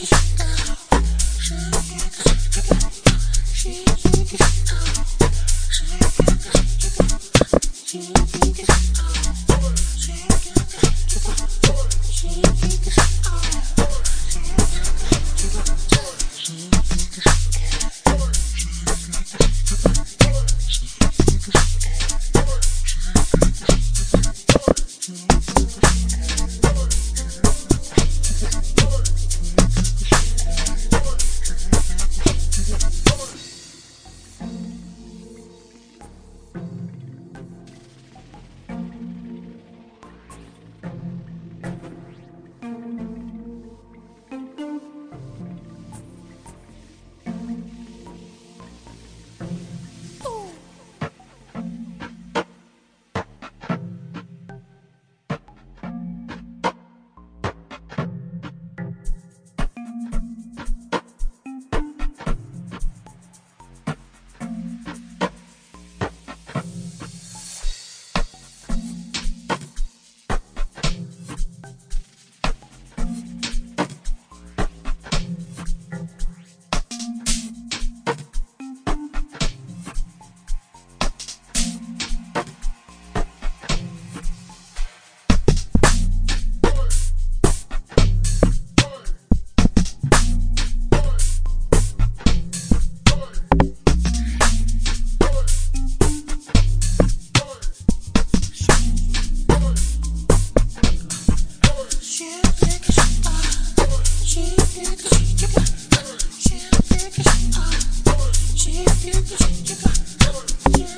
Thank you. My time I keep lasting on my time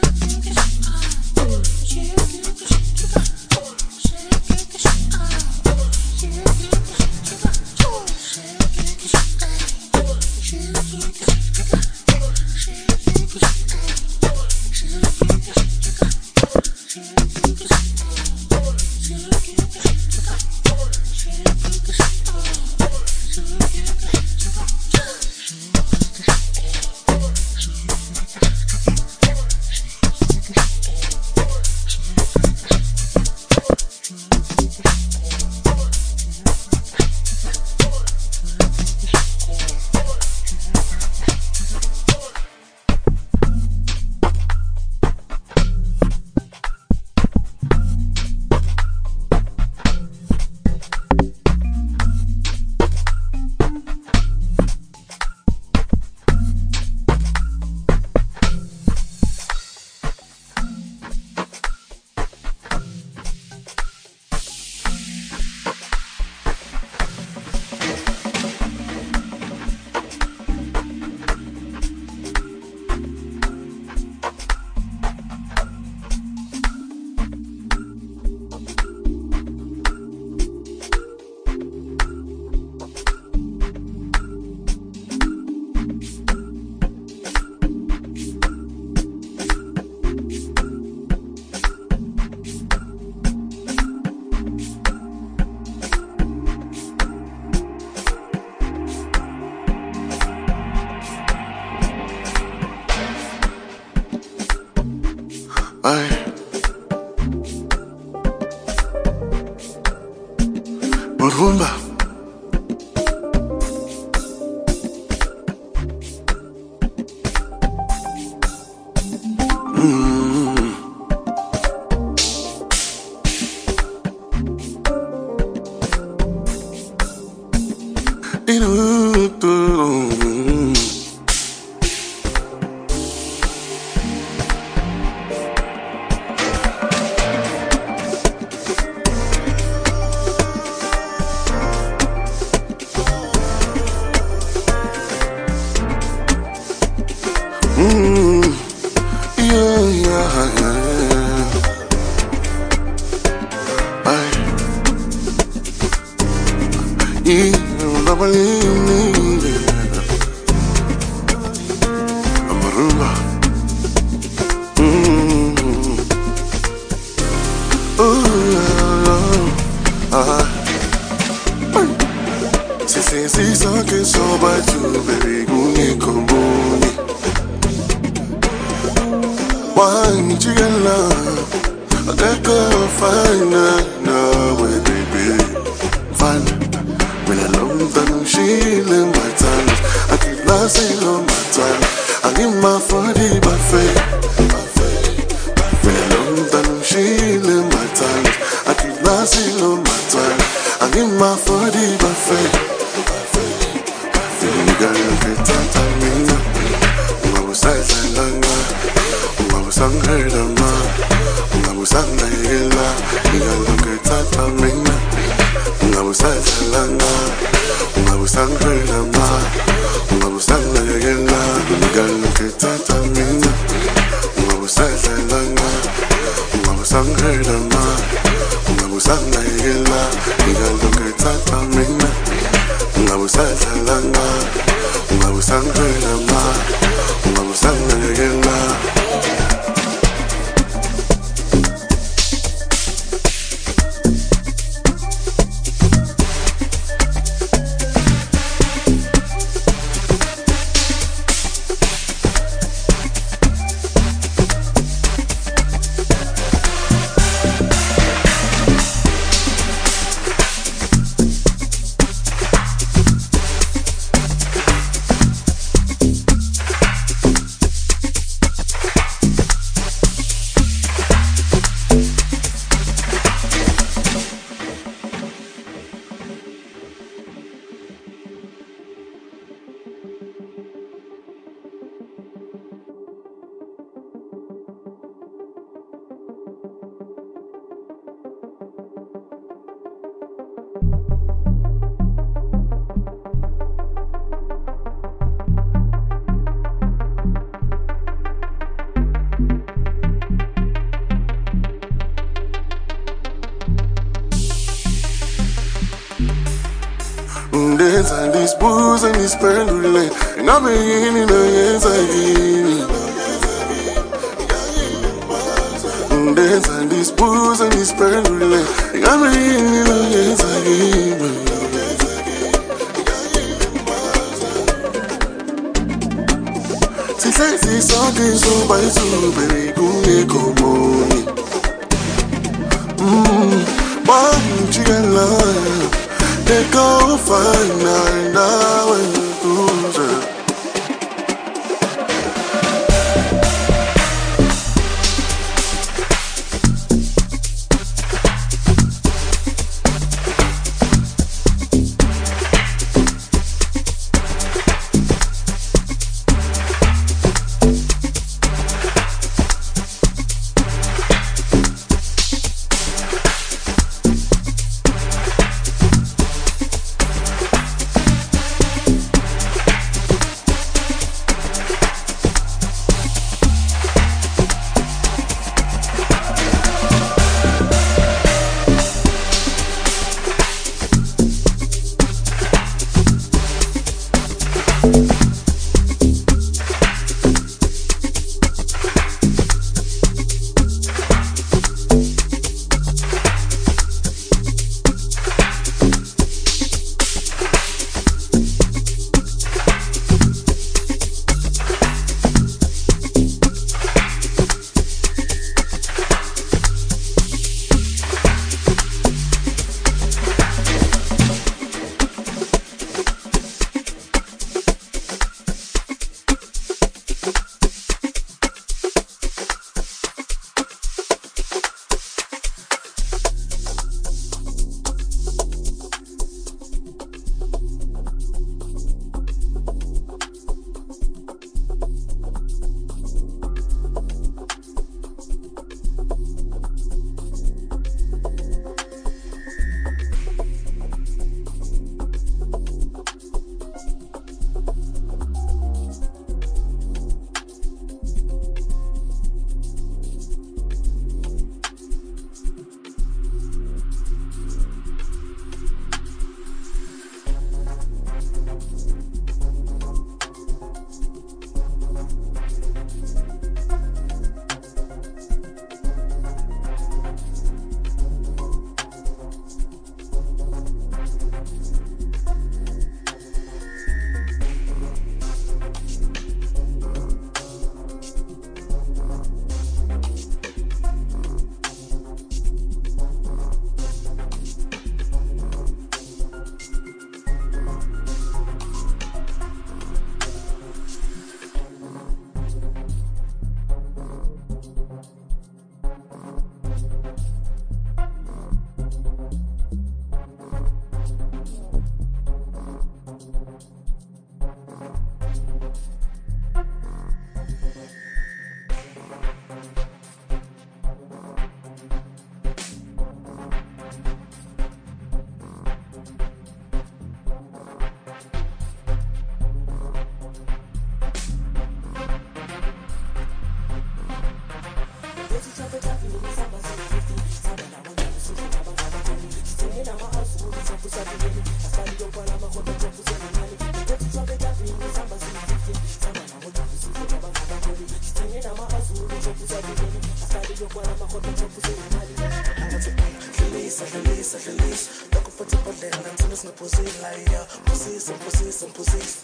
for the buffet Ndenza ndisibuze ndisiphendule Ngabe yini nayenza yini? Ndenza ndisibuze ndisiphendule Ngabe yini nayenza yini? Sihlezi sonke sobayizu baby kungekho munye Wangijikela Ekofana nawe kuze ibhodlela thina singaphuzile ya Phuzisa, phuzisa, phuzisa Lelo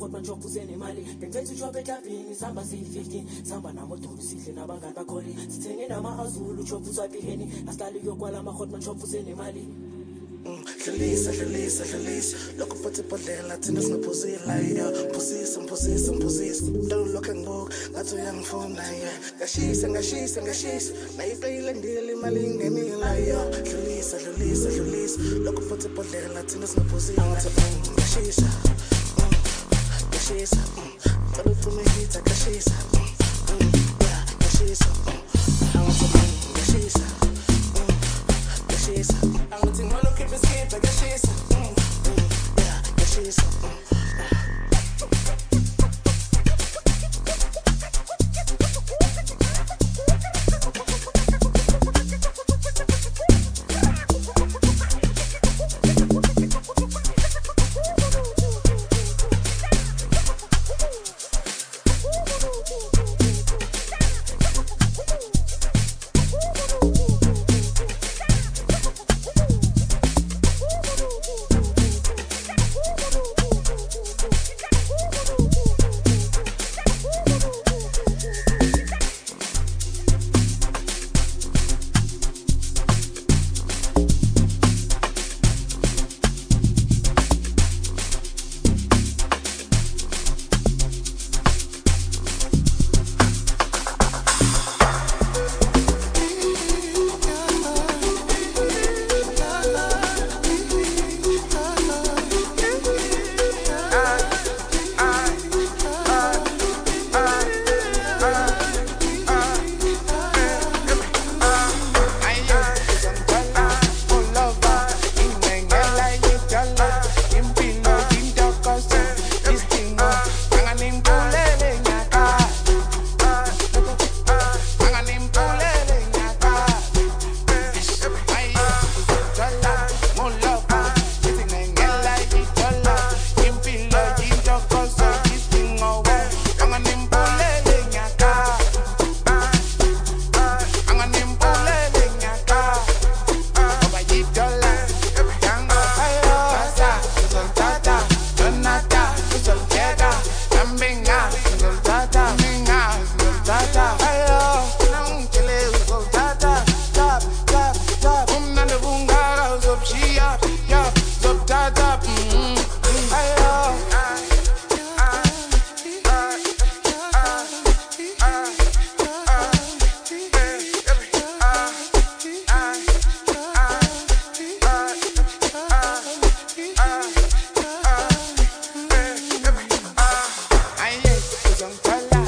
amahoti mantshophu usenemali ngengithetha ushophu eklabhini sihamba ziyi-15 sihamba namodolo usihle nabangani bakhole sithenge nama-azulu ushophu uswapileni asihlali kokwala amahoti mantshophu usenemali Mm, dlulisa dlulisa dlulisa lokho futhi ibhodlela thina singaphuzile ya phuzisa mphuzisa mphuzisa lelo lokho engibuka ngathi uyangifuna ya ngashisa ngashisa ngashisa nayifeyile ndile imali ingenile ya dlulisa dlulisa dlulisa lokho futhi ibhodlela thina singaphuzile ngathi mm, ngashisa. mm, ngashisa mm. cela uphume hit ngashisa mm, mm, yeah, ngashisa mm. angithi mm, ngashisa mm, ngashisa angithi ngolo keep it skip ngashisa mm, mm, yeah, ngashisa young Chala.